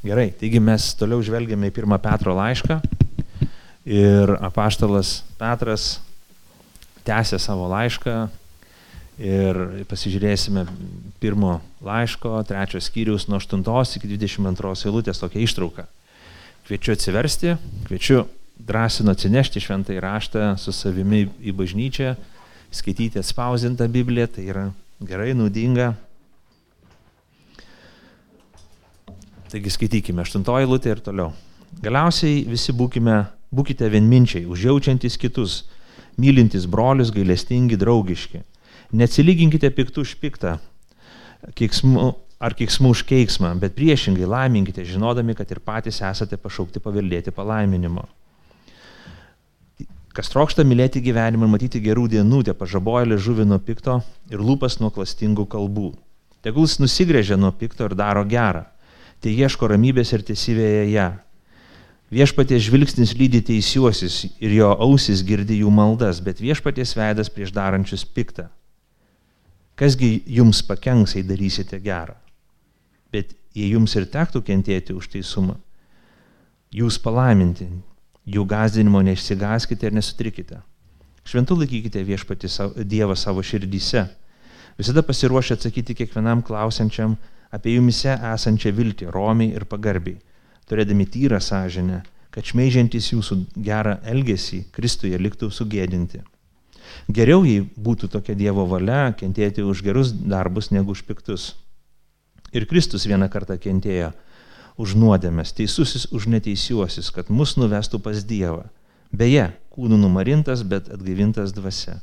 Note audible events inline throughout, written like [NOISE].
Gerai, taigi mes toliau žvelgiame į pirmą Petro laišką. Ir apaštalas Petras tęsė savo laišką. Ir pasižiūrėsime pirmo laiško, trečio skyriaus nuo 8 iki 22 eilutės tokią ištrauką. Kviečiu atsiversti, kviečiu drąsinu atsinešti šventą įraštą su savimi į bažnyčią, skaityti atspausdintą Bibliją, tai yra gerai, naudinga, Taigi skaitykime aštuntoji lūtė ir toliau. Galiausiai visi būkime, būkite vienminčiai, užjaučiantis kitus, mylintis brolius, gailestingi, draugiški. Neatsilyginkite piktų už piktą keiksmų, ar keiksmų už keiksmą, bet priešingai laiminkite, žinodami, kad ir patys esate pašaukti paveldėti palaiminimo. Kas trokšta mylėti gyvenimą ir matyti gerų dienų, te pažaboja liežuvį nuo pikto ir lūpas nuo klastingų kalbų. Tegul jis nusigrėžia nuo pikto ir daro gerą tai ieško ramybės ir tiesybėje ją. Viešpaties žvilgsnis lydi teisiuosis ir jo ausis girdi jų maldas, bet viešpaties veidas prieš darančius piktą. Kasgi jums pakenks, jei darysite gerą. Bet jei jums ir tektų kentėti už teisumą, jūs palaiminti, jų gazdinimo neišsigaskite ir nesutrikite. Šventų laikykite viešpatį Dievą savo širdyse. Visada pasiruošę atsakyti kiekvienam klausiančiam, apie jumise esančią viltį, romiai ir pagarbiai, turėdami tyrą sąžinę, kad šmeižiantis jūsų gerą elgesį Kristuje liktų sugėdinti. Geriau, jei būtų tokia Dievo valia, kentėti už gerus darbus negu už piktus. Ir Kristus vieną kartą kentėjo už nuodėmės, teisusis už neteisiuosius, kad mus nuvestų pas Dievą. Beje, kūnų numarintas, bet atgaivintas dvasia.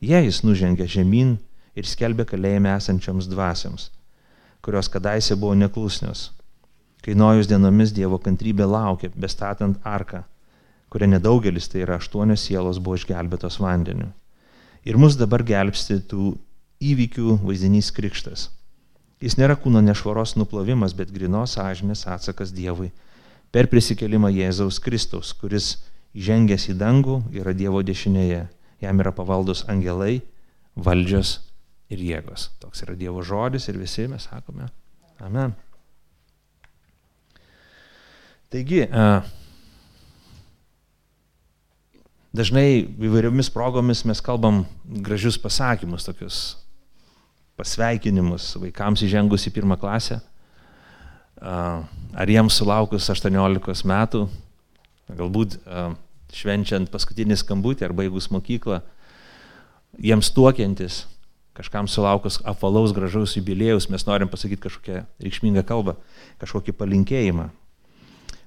Jei jis nužengė žemyn ir skelbė kalėjime esančioms dvasiams kurios kadaise buvo neklusnios. Kai nojus dienomis Dievo kantrybė laukė, bestatant arką, kuria nedaugelis, tai yra aštuonios sielos, buvo išgelbėtos vandeniu. Ir mus dabar gelbsti tų įvykių vaizdinys krikštas. Jis nėra kūno nešvaros nuplovimas, bet grinos sąžinės atsakas Dievui per prisikelimą Jėzaus Kristaus, kuris įžengęs į dangų yra Dievo dešinėje. Jam yra pavaldus angelai, valdžios ir jėgos. Toks yra Dievo žodis ir visi mes sakome Amen. Taigi, dažnai įvairiomis progomis mes kalbam gražius pasakymus, tokius pasveikinimus vaikams įžengus į pirmą klasę, ar jiems sulaukus 18 metų, galbūt švenčiant paskutinį skambutį ar baigus mokyklą, jiems tuokiantis, kažkam sulaukus apvalaus gražaus jubilėjaus mes norim pasakyti kažkokią reikšmingą kalbą, kažkokį palinkėjimą.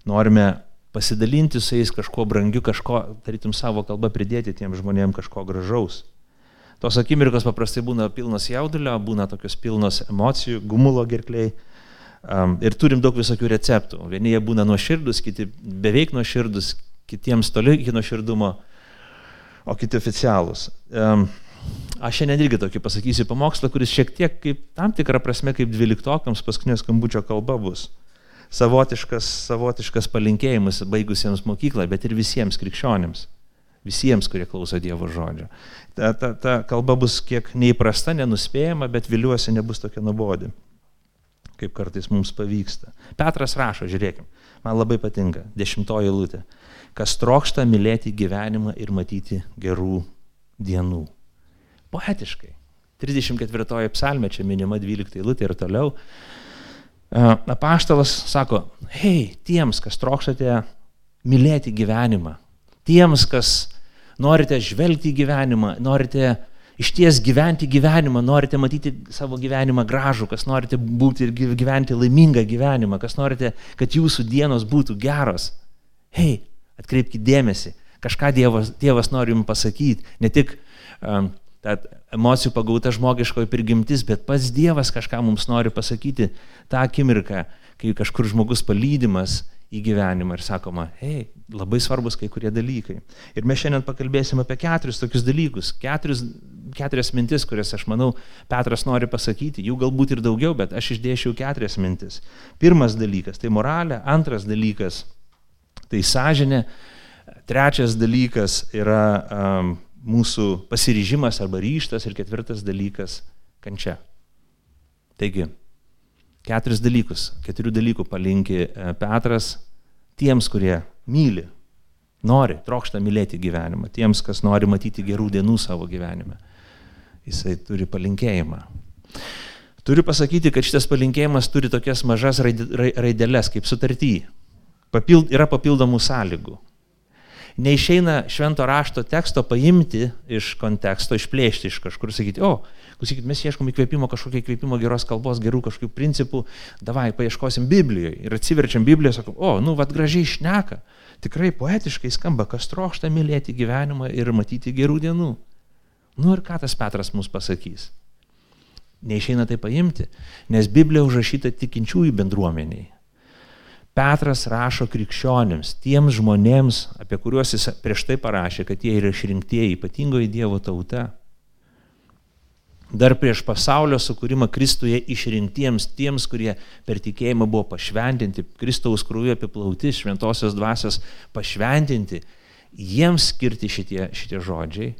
Norime pasidalinti su jais kažkuo brangiu, kažko, tarytum savo kalbą pridėti tiem žmonėm kažko gražaus. Tos akimirkos paprastai būna pilnos jaudulio, būna tokios pilnos emocijų, gumulo gerkliai. Um, ir turim daug visokių receptų. Vieni jie būna nuoširdus, kiti beveik nuoširdus, kitiems toli iki nuoširdumo, o kiti oficialūs. Um, Aš šiandien irgi tokį pasakysiu pamokslą, kuris šiek tiek kaip tam tikrą prasme kaip dvyliktokams paskutinio skambučio kalba bus. Savotiškas, savotiškas palinkėjimas baigusiems mokyklą, bet ir visiems krikščionėms. Visiems, kurie klauso Dievo žodžio. Ta, ta, ta kalba bus kiek neįprasta, nenuspėjama, bet viliuosi nebus tokia nuobodi, kaip kartais mums pavyksta. Petras rašo, žiūrėkim, man labai patinka, dešimtoji lūtė, kas trokšta mylėti gyvenimą ir matyti gerų dienų poetiškai. 34 psalmė čia minima 12 eilutė ir toliau. Apaštalas sako, hei, tiems, kas trokštate mylėti gyvenimą, tiems, kas norite žvelgti į gyvenimą, norite iš ties gyventi gyvenimą, norite matyti savo gyvenimą gražų, kas norite būti ir gyventi laimingą gyvenimą, kas norite, kad jūsų dienos būtų geros. Hei, atkreipkite dėmesį, kažką Dievas, Dievas nori jums pasakyti, ne tik um, ta emocijų pagauta žmogiškoji prigimtis, bet pats Dievas kažką mums nori pasakyti tą akimirką, kai kažkur žmogus palydimas į gyvenimą ir sakoma, hei, labai svarbus kai kurie dalykai. Ir mes šiandien pakalbėsim apie keturis tokius dalykus, keturis, keturias mintis, kurias aš manau Petras nori pasakyti, jų galbūt ir daugiau, bet aš išdėšiau keturias mintis. Pirmas dalykas tai moralė, antras dalykas tai sąžinė, trečias dalykas yra um, mūsų pasiryžimas arba ryštas ir ketvirtas dalykas - kančia. Taigi, Keturis dalykus, keturių dalykų palinki e, Petras tiems, kurie myli, nori, trokšta mylėti gyvenimą, tiems, kas nori matyti gerų dienų savo gyvenime. Jisai turi palinkėjimą. Turiu pasakyti, kad šitas palinkėjimas turi tokias mažas raidelės kaip sutartį. Papild, yra papildomų sąlygų. Neišeina švento rašto teksto paimti iš konteksto, išplėšti iš kažkur ir sakyti, o, klausykit, mes ieškom įkvėpimo, kažkokio įkvėpimo geros kalbos, gerų kažkokių principų, davai, paieškosim Biblijoje. Ir atsiverčiam Bibliją, sakom, o, nu, vad gražiai šneka, tikrai poetiškai skamba, kas trokšta mylėti gyvenimą ir matyti gerų dienų. Nu ir ką tas Petras mums pasakys? Neišeina tai paimti, nes Biblija užrašyta tikinčiųjų bendruomeniai. Petras rašo krikščionims, tiems žmonėms, apie kuriuos jis prieš tai parašė, kad jie yra išrinktieji, ypatingoji Dievo tauta. Dar prieš pasaulio sukūrimą Kristuje išrinktiems, tiems, kurie per tikėjimą buvo pašventinti, Kristaus krūvį apiplauti, šventosios dvasios pašventinti, jiems skirti šitie, šitie žodžiai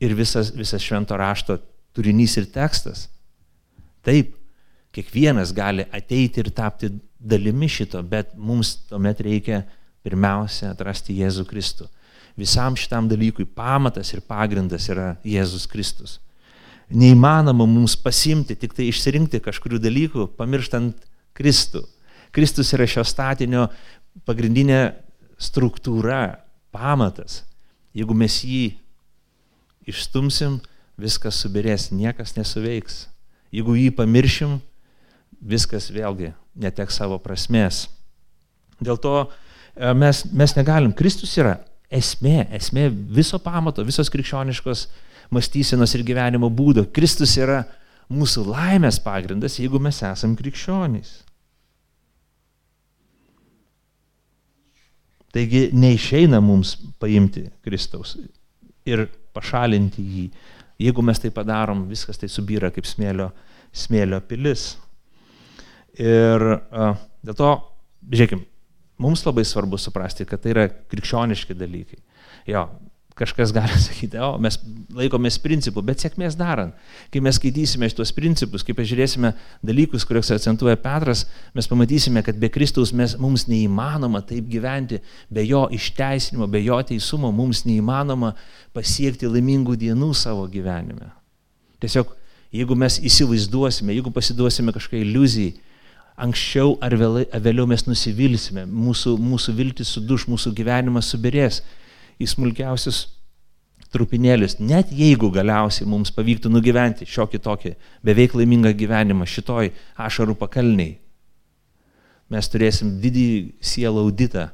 ir visas, visas švento rašto turinys ir tekstas. Taip, kiekvienas gali ateiti ir tapti dalimi šito, bet mums tuomet reikia pirmiausia atrasti Jėzų Kristų. Visam šitam dalykui pamatas ir pagrindas yra Jėzus Kristus. Neįmanoma mums pasimti, tik tai išsirinkti kažkurių dalykų, pamirštant Kristų. Kristus yra šio statinio pagrindinė struktūra, pamatas. Jeigu mes jį išstumsim, viskas subirės, niekas nesuveiks. Jeigu jį pamiršim, viskas vėlgi neteks savo prasmės. Dėl to e, mes, mes negalim, Kristus yra esmė, esmė viso pamato, visos krikščioniškos mąstysenos ir gyvenimo būdo. Kristus yra mūsų laimės pagrindas, jeigu mes esam krikščionys. Taigi neišeina mums paimti Kristaus ir pašalinti jį. Jeigu mes tai padarom, viskas tai subyra kaip smėlio, smėlio pilis. Ir uh, dėl to, žiūrėkime, mums labai svarbu suprasti, kad tai yra krikščioniški dalykai. Jo, kažkas gali [LAUGHS] sakyti, o mes laikomės principų, bet sėkmės darant. Kai mes skaitysime šitos principus, kai pažiūrėsime dalykus, kuriuos akcentuoja Petras, mes pamatysime, kad be Kristaus mes, mums neįmanoma taip gyventi, be jo išteisinimo, be jo teisumo mums neįmanoma pasiekti laimingų dienų savo gyvenime. Tiesiog, jeigu mes įsivaizduosime, jeigu pasiduosime kažkokiai iliuzijai, anksčiau ar vėliau mes nusivilsime, mūsų, mūsų viltis suduš, mūsų gyvenimas subirės. Į smulkiausius trupinėlius, net jeigu galiausiai mums pavyktų nugyventi šiokį tokį beveik laimingą gyvenimą šitoj ašarų pakalniai, mes turėsim didį sielą auditą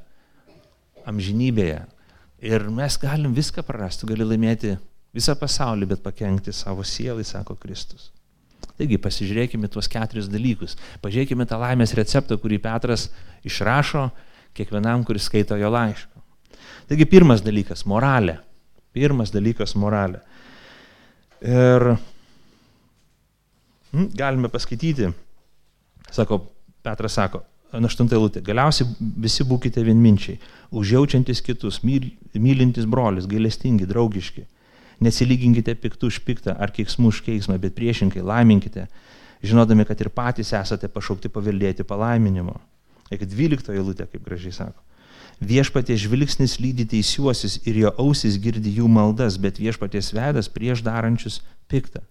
amžinybėje. Ir mes galim viską prarasti, gali laimėti visą pasaulį, bet pakengti savo sielai, sako Kristus. Taigi pasižiūrėkime tuos keturis dalykus. Pažiūrėkime tą laimės receptą, kurį Petras išrašo kiekvienam, kuris skaito jo laišką. Taigi pirmas dalykas - moralė. Pirmas dalykas - moralė. Ir hm, galime paskaityti, sako, Petras sako, aštuntą eilutę, galiausiai visi būkite vienminčiai, užjaučiantis kitus, myl, mylintis brolis, gailestingi, draugiški Nesilyginkite piktų už piktą ar keiksmų už keiksmą, bet priešinkai laiminkite, žinodami, kad ir patys esate pašaukti paveldėti palaiminimo. Iki 12 eilutė, kaip gražiai sako. Viešpatie žvilgsnis lydi teisiuosius ir jo ausis girdi jų maldas, bet viešpaties vedas prieš darančius piktą.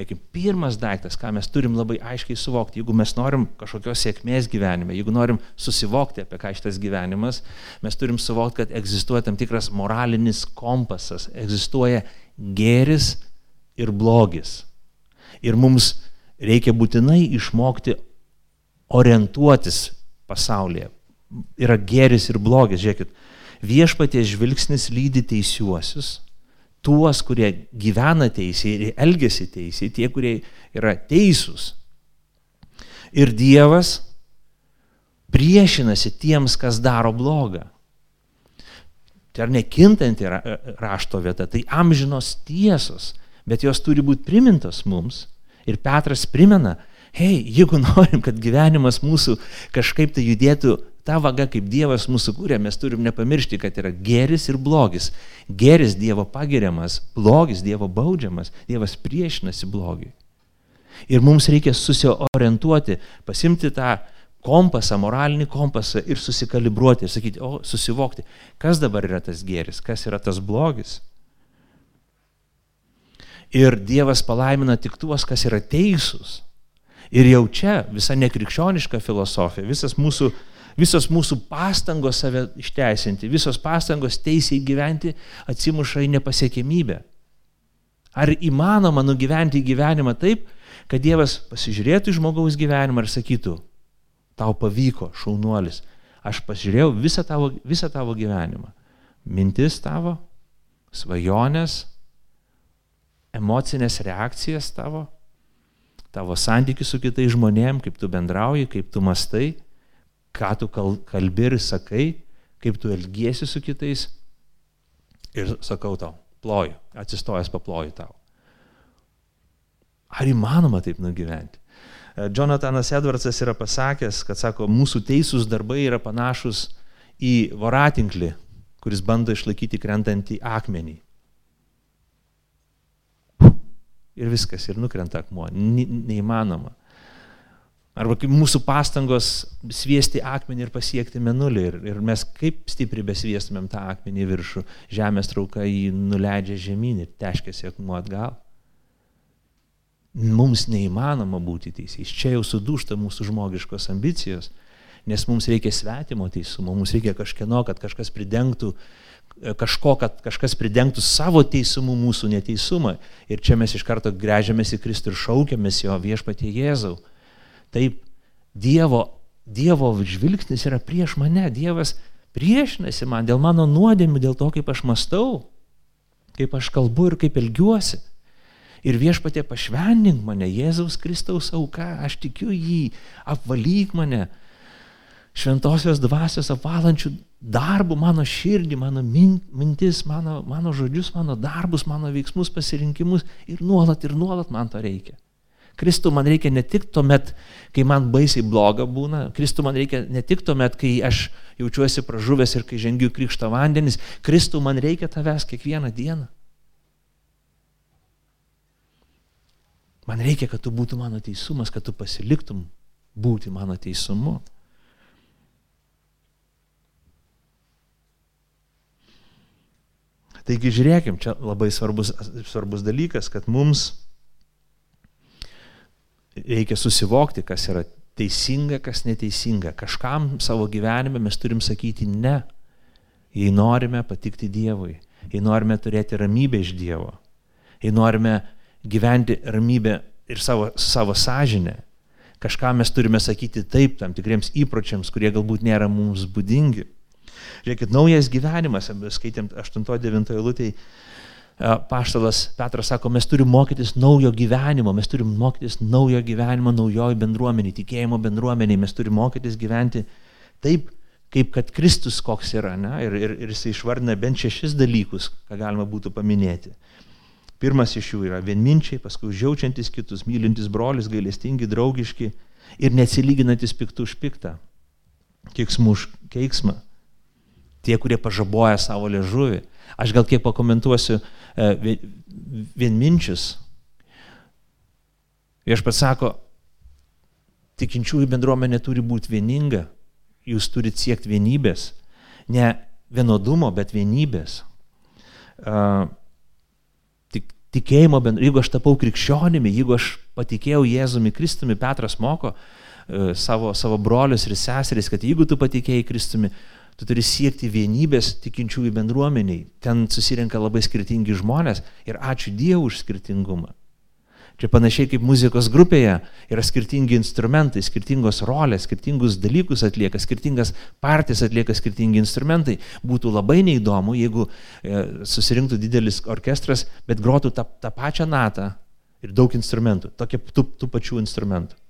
Ekim, pirmas daiktas, ką mes turim labai aiškiai suvokti, jeigu mes norim kažkokios sėkmės gyvenime, jeigu norim susivokti, apie ką šitas gyvenimas, mes turim suvokti, kad egzistuoja tam tikras moralinis kompasas, egzistuoja gėris ir blogis. Ir mums reikia būtinai išmokti orientuotis pasaulyje. Yra gėris ir blogis, žiūrėkit, viešpaties žvilgsnis lydi teisiuosius, tuos, kurie gyvena teisiai ir elgesi teisiai, tie, kurie yra teisūs. Ir Dievas priešinasi tiems, kas daro blogą. Tai ar nekintanti rašto vieta, tai amžinos tiesos, bet jos turi būti primintos mums. Ir Petras primena, hei, jeigu [LAUGHS] norim, kad gyvenimas mūsų kažkaip tai judėtų ta vaga, kaip Dievas mūsų kūrė, mes turim nepamiršti, kad yra geris ir blogis. Geris Dievo pagiriamas, blogis Dievo baudžiamas, Dievas priešinasi blogiui. Ir mums reikia susiorientuoti, pasimti tą kompasą, moralinį kompasą ir susikalibruoti ir sakyti, o susivokti, kas dabar yra tas gėris, kas yra tas blogis. Ir Dievas palaimina tik tuos, kas yra teisūs. Ir jau čia visa nekrikščioniška filosofija, visas mūsų, visos mūsų pastangos save išteisinti, visos pastangos teisiai gyventi atsimuša į nepasiekimybę. Ar įmanoma nugyventi gyvenimą taip, kad Dievas pasižiūrėtų į žmogaus gyvenimą ir sakytų, tau pavyko, šaunuolis, aš pasižiūrėjau visą tavo, visą tavo gyvenimą. Mintis tavo, svajonės, emocinės reakcijas tavo, tavo santykius su kitais žmonėm, kaip tu bendrauji, kaip tu mastai, ką tu kalbi ir sakai, kaip tu elgiesi su kitais. Ir sakau tau, ploju, atsistojęs paploju tau. Ar įmanoma taip nugyventi? E, Jonathanas Edwardsas yra pasakęs, kad sako, mūsų teisūs darbai yra panašus į voratinklį, kuris bando išlaikyti krentantį akmenį. Ir viskas, ir nukrenta akmuo. Neįmanoma. Arba kaip mūsų pastangos sviesti akmenį ir pasiekti menulį. Ir, ir mes kaip stipriai besviestumėm tą akmenį viršų, žemės trauka jį nuleidžia žemyn ir teškėsi akmuo atgal. Mums neįmanoma būti teisėjais. Čia jau sudūšta mūsų žmogiškos ambicijos, nes mums reikia svetimo teisumo, mums reikia kažkieno, kad kažkas pridengtų kažko, kad kažkas pridengtų savo teisumu mūsų neteisumą. Ir čia mes iš karto grežiamės į Kristų ir šaukiamės jo viešpatie Jėzau. Taip, Dievo, Dievo žvilgsnis yra prieš mane, Dievas priešinasi man dėl mano nuodėmių, dėl to, kaip aš mastau, kaip aš kalbu ir kaip elgiuosi. Ir viešpatė pašvendink mane, Jėzaus Kristaus auka, aš tikiu jį, apvalyk mane, šventosios dvasios apvalančių darbų mano širdį, mano mintis, mano, mano žodžius, mano darbus, mano veiksmus, pasirinkimus ir nuolat ir nuolat man to reikia. Kristų man reikia ne tik tuomet, kai man baisiai bloga būna, Kristų man reikia ne tik tuomet, kai aš jaučiuosi pražuvęs ir kai žengiu krikšto vandenis, Kristų man reikia tavęs kiekvieną dieną. Man reikia, kad tu būtų mano teisumas, kad tu pasiliktum būti mano teisumu. Taigi žiūrėkim, čia labai svarbus, svarbus dalykas, kad mums reikia susivokti, kas yra teisinga, kas neteisinga. Kažkam savo gyvenime mes turim sakyti ne, jei norime patikti Dievui, jei norime turėti ramybę iš Dievo, jei norime gyventi ramybę ir savo, savo sąžinę. Kažką mes turime sakyti taip tam tikriems įpročiams, kurie galbūt nėra mums būdingi. Žiūrėkit, naujas gyvenimas, skaitėm 8-9 eilutėje, paštalas Petras sako, mes turim mokytis naujo gyvenimo, mes turim mokytis naujo gyvenimo naujoji bendruomenė, tikėjimo bendruomenė, mes turim mokytis gyventi taip, kaip kad Kristus koks yra. Ne? Ir, ir, ir jis išvardina bent šešis dalykus, ką galima būtų paminėti. Pirmas iš jų yra vienminčiai, paskui žiaučiantis kitus, mylintis brolis, gailestingi, draugiški ir neatsilyginantis piktų už piktą. Keiksmų už keiksmą. Tie, kurie pažaboja savo liežuvį. Aš gal kiek pakomentuosiu e, vienminčius. Viešpats sako, tikinčiųjų bendruomenė turi būti vieninga, jūs turite siekti vienybės. Ne vienodumo, bet vienybės. Uh, tikėjimo bendruomenė, jeigu aš tapau krikščionimi, jeigu aš patikėjau Jėzumi Kristumi, Petras moko e, savo, savo brolius ir seseris, kad jeigu tu patikėjai Kristumi, tu turi siekti vienybės tikinčiųjų bendruomeniai. Ten susirenka labai skirtingi žmonės ir ačiū Dievui už skirtingumą. Čia panašiai kaip muzikos grupėje yra skirtingi instrumentai, skirtingos rolės, skirtingus dalykus atlieka, skirtingas partijas atlieka skirtingi instrumentai. Būtų labai neįdomu, jeigu e, susirinktų didelis orkestras, bet grotų tą, tą pačią natą ir daug instrumentų, tokie tų, tų pačių instrumentų.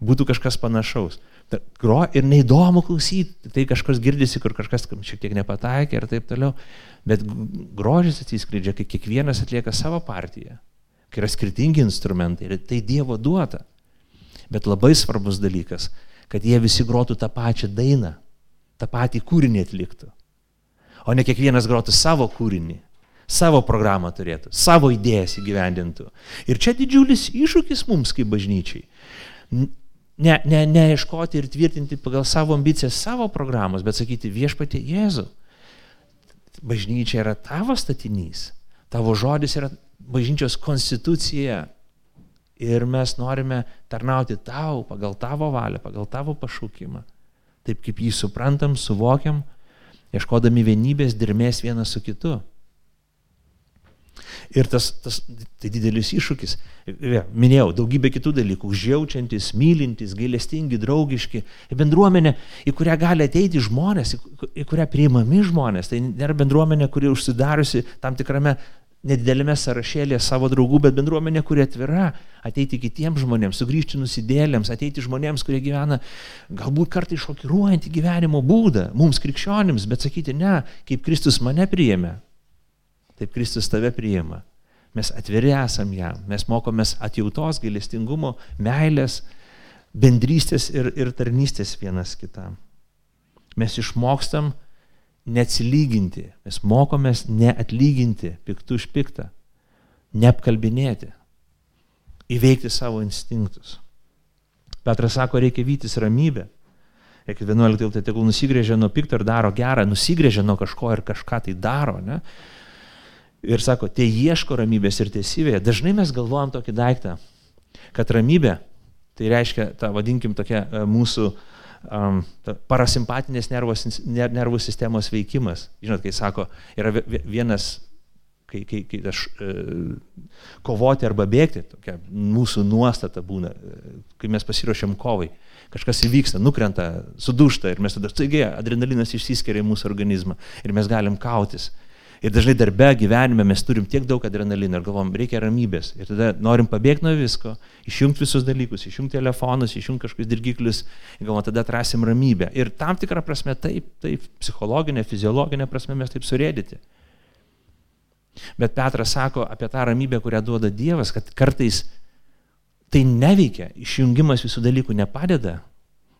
Būtų kažkas panašaus. Gro ir neįdomu klausyti, tai kažkas girdisi, kur kažkas šiek tiek nepataikė ir taip toliau, bet grožis atsiskleidžia, kai kiekvienas atlieka savo partiją kai yra skirtingi instrumentai ir tai Dievo duota. Bet labai svarbus dalykas, kad jie visi grotų tą pačią dainą, tą patį kūrinį atliktų. O ne kiekvienas grotų savo kūrinį, savo programą turėtų, savo idėjas įgyvendintų. Ir čia didžiulis iššūkis mums kaip bažnyčiai. Ne, ne, neieškoti ir tvirtinti pagal savo ambicijas savo programos, bet sakyti viešpatė Jėzau. Bažnyčia yra tavo statinys, tavo žodis yra bažnyčios konstitucija. Ir mes norime tarnauti tau pagal tavo valią, pagal tavo pašaukimą. Taip kaip jį suprantam, suvokiam, ieškodami vienybės, dirmės vienas su kitu. Ir tas, tas tai didelis iššūkis. Ja, minėjau, daugybė kitų dalykų. Užjaučiantis, mylintis, gailestingi, draugiški. Bendruomenė, į kurią gali ateiti žmonės, į kurią priimami žmonės. Tai nėra bendruomenė, kuri užsidariusi tam tikrame nedidelėme sąrašėlėje savo draugų, bet bendruomenė, kuri atvira ateiti kitiems žmonėms, sugrįžti nusidėlėms, ateiti žmonėms, kurie gyvena galbūt kartai šokiruojantį gyvenimo būdą, mums krikščionims, bet sakyti ne, kaip Kristus mane priėmė, taip Kristus tave priima. Mes atviri esam jam, mes mokomės atjautos, gailestingumo, meilės, bendrystės ir, ir tarnystės vienas kitam. Mes išmokstam neatsilyginti, mes mokomės neatlyginti piktų už piktą, neapkalbinėti, įveikti savo instinktus. Petras sako, reikia vytis ramybę. Reikia 11 eilutė, tegul nusigrėžia nuo pikto ir daro gerą, nusigrėžia nuo kažko ir kažką tai daro. Ne? Ir sako, tai ieško ramybės ir teisybėje. Dažnai mes galvojam tokį daiktą, kad ramybė, tai reiškia, ta vadinkim tokia e, mūsų um, parasimpatinės nervos, nervų sistemos veikimas. Žinot, kai sako, yra vienas, kai, kai, kai aš e, kovoti arba bėgti, tokia mūsų nuostata būna, e, kai mes pasiruošiam kovai. Kažkas įvyksta, nukrenta, sudūšta ir mes tada, taigi, adrenalinas išsiskiria į mūsų organizmą ir mes galim kautis. Ir dažnai darbe, gyvenime mes turim tiek daug adrenalino ir galvom, reikia ramybės. Ir tada norim pabėgti nuo visko, išjungti visus dalykus, išjungti telefonus, išjungti kažkokius dirgiklius, ir galvom, tada atrasim ramybę. Ir tam tikrą prasme taip, taip, psichologinė, fiziologinė prasme mes taip surėdyti. Bet Petras sako apie tą ramybę, kurią duoda Dievas, kad kartais tai neveikia, išjungimas visų dalykų nepadeda,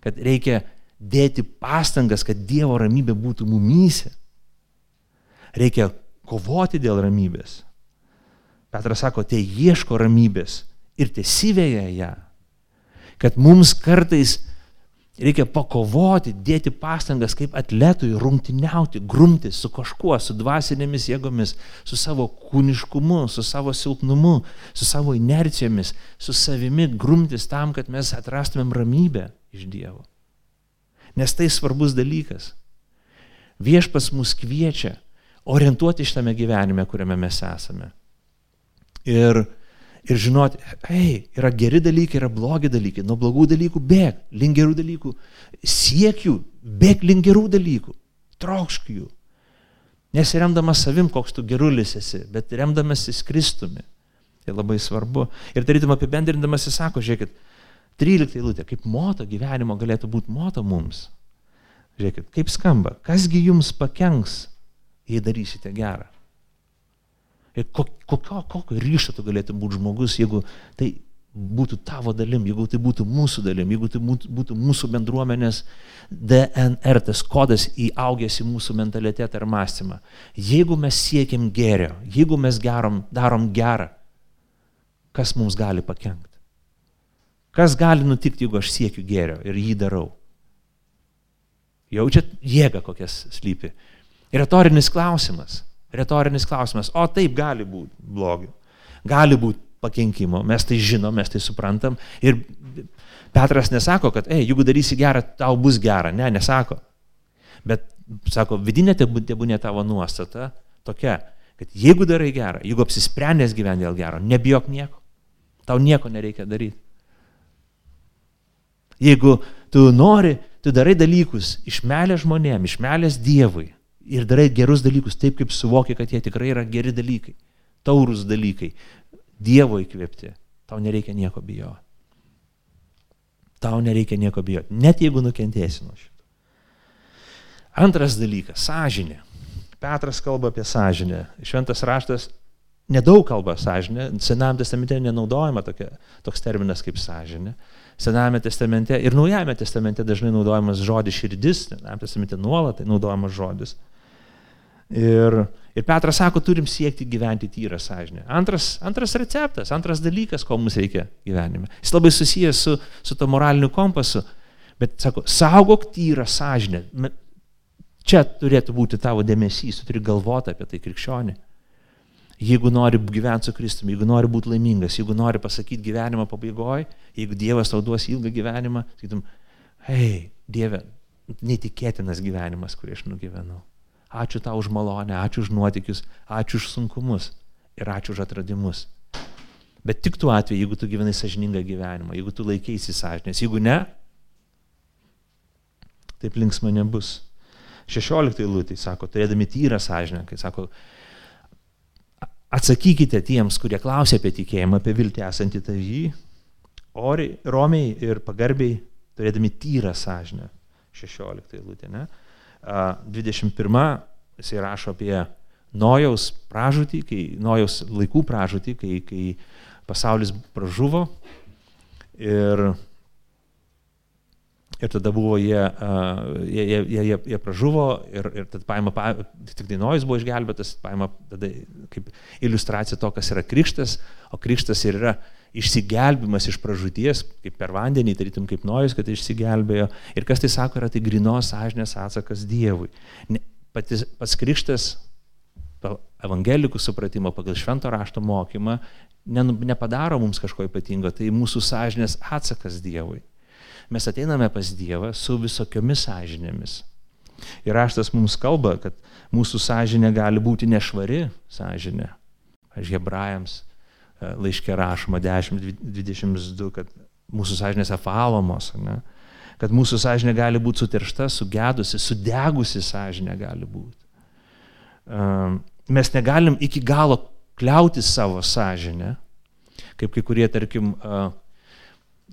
kad reikia dėti pastangas, kad Dievo ramybė būtų mumyse. Reikia kovoti dėl ramybės. Petras sako, tai ieško ramybės ir tiesivėja ją. Kad mums kartais reikia pakovoti, dėti pastangas kaip atletui, rungtiniauti, grumti su kažkuo, su dvasinėmis jėgomis, su savo kūniškumu, su savo silpnumu, su savo inercijomis, su savimi grumtis tam, kad mes atrastumėm ramybę iš Dievo. Nes tai svarbus dalykas. Viešpas mus kviečia orientuoti šitame gyvenime, kuriame mes esame. Ir, ir žinoti, ei, yra geri dalykai, yra blogi dalykai, nuo blogų dalykų bėg, link gerų dalykų, siek jų, bėg link gerų dalykų, trokšk jų. Nesiremdamas savim, koks tu gerulis esi, bet remdamasis Kristumi. Tai labai svarbu. Ir tarytum apibendrindamas jis sako, žiūrėkit, 13 eilutė, kaip moto gyvenimo galėtų būti moto mums. Žiūrėkit, kaip skamba, kasgi jums pakenks jei darysite gerą. Ir kokio, kokio ryšto tu galėtum būti žmogus, jeigu tai būtų tavo dalim, jeigu tai būtų mūsų dalim, jeigu tai būtų mūsų bendruomenės DNR, tas kodas įaugęs į mūsų mentalitetą ir mąstymą. Jeigu mes siekiam gerio, jeigu mes gerom, darom gerą, kas mums gali pakengti? Kas gali nutikti, jeigu aš siekiu gerio ir jį darau? Jaučiat jėgą, kokias slypi. Retorinis klausimas. Retorinis klausimas. O taip gali būti blogio. Gali būti pakenkimo. Mes tai žinom, mes tai suprantam. Ir Petras nesako, kad, ei, jeigu darysi gerą, tau bus gera. Ne, nesako. Bet, sako, vidinė tebūnė tavo nuostata tokia, kad jeigu darai gerą, jeigu apsisprendęs gyventi dėl gero, nebijok nieko. Tau nieko nereikia daryti. Jeigu tu nori, tu darai dalykus iš meilės žmonėm, iš meilės Dievui, ir darai gerus dalykus taip, kaip suvoki, kad jie tikrai yra geri dalykai, taurus dalykai, Dievo įkvėpti, tau nereikia nieko bijoti. Tau nereikia nieko bijoti, net jeigu nukentėsi nuo šito. Antras dalykas - sąžinė. Petras kalba apie sąžinę. Šventas raštas nedaug kalba sąžinė, Senam testamente nenaudojama tokia, toks terminas kaip sąžinė. Sename testamente ir Naujame testamente dažnai naudojamas žodis širdis, Sename testamente nuolat tai naudojamas žodis. Ir, ir Petras sako, turim siekti gyventi tyrą sąžinę. Antras, antras receptas, antras dalykas, ko mums reikia gyvenime. Jis labai susijęs su, su to moraliniu kompasu. Bet sako, saugok tyrą sąžinę. Čia turėtų būti tavo dėmesys, tu turi galvoti apie tai krikščionį. Jeigu nori gyventi su Kristumi, jeigu nori būti laimingas, jeigu nori pasakyti gyvenimo pabaigoje, jeigu Dievas tau duos ilgą gyvenimą, sakytum, hei, Dieve, netikėtinas gyvenimas, kurį aš nugyvenau. Ačiū tau už malonę, ačiū už nuotikius, ačiū už sunkumus ir ačiū už atradimus. Bet tik tuo atveju, jeigu tu gyvenai sažiningą gyvenimą, jeigu tu laikėsi sąžinės, jeigu ne, taip linksma nebus. 16 lūtai sako, turėdami tyrą sąžinę, kai sako, atsakykite tiems, kurie klausia apie tikėjimą, apie viltį esantį tavį, oriai, romiai ir pagarbiai, turėdami tyrą sąžinę. 16 lūtė, ne? 21 jisai rašo apie Nojaus pražūtį, kai Nojaus laikų pražūtį, kai, kai pasaulis pražuvo. Ir, ir tada buvo jie, jie, jie, jie, jie pražuvo ir, ir tada paima, tik tai Nojus buvo išgelbėtas, paima tada kaip iliustracija to, kas yra krikštas, o krikštas ir yra išsigelbimas iš pražūties, kaip per vandenį, tarytum kaip nojus, kad išsigelbėjo. Ir kas tai sako, yra tai grinos sąžinės atsakas Dievui. Pats, pats krikštas, evangelikų supratimo pagal švento rašto mokymą, ne, nepadaro mums kažko ypatingo, tai mūsų sąžinės atsakas Dievui. Mes ateiname pas Dievą su visokiomis sąžinėmis. Ir raštas mums kalba, kad mūsų sąžinė gali būti nešvari sąžinė. Aš hebrajams laiškė rašoma 10.22, kad mūsų sąžinėse falomos, ne? kad mūsų sąžinė gali būti sutiršta, sugedusi, sudegusi sąžinė gali būti. Mes negalim iki galo kliauti savo sąžinę, kaip kai kurie, tarkim,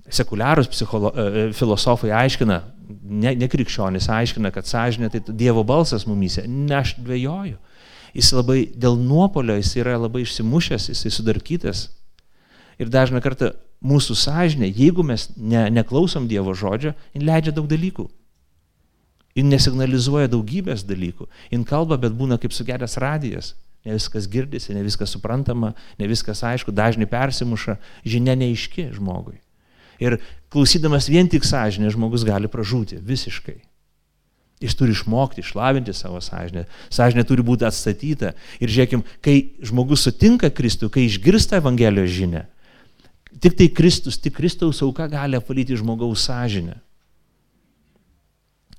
sekuliarūs psicholo, filosofai aiškina, ne, ne krikščionis aiškina, kad sąžinė tai Dievo balsas mumyse. Ne, aš dvėjoju jis labai dėl nuopolio, jis yra labai išsimušęs, jis sudarkytas. Ir dažna kartą mūsų sąžinė, jeigu mes ne, neklausom Dievo žodžio, jin leidžia daug dalykų. Jin nesignalizuoja daugybės dalykų. Jin kalba, bet būna kaip sugedęs radijas. Ne viskas girdisi, ne viskas suprantama, ne viskas aišku, dažnai persimuša, žinia neiški žmogui. Ir klausydamas vien tik sąžinė, žmogus gali pražūti visiškai. Jis turi išmokti, išlavinti savo sąžinę. Sąžinė turi būti atstatyta. Ir žiūrėkim, kai žmogus sutinka Kristų, kai išgirsta Evangelijos žinę, tik tai Kristus, tik Kristaus auka gali apvalyti žmogaus sąžinę.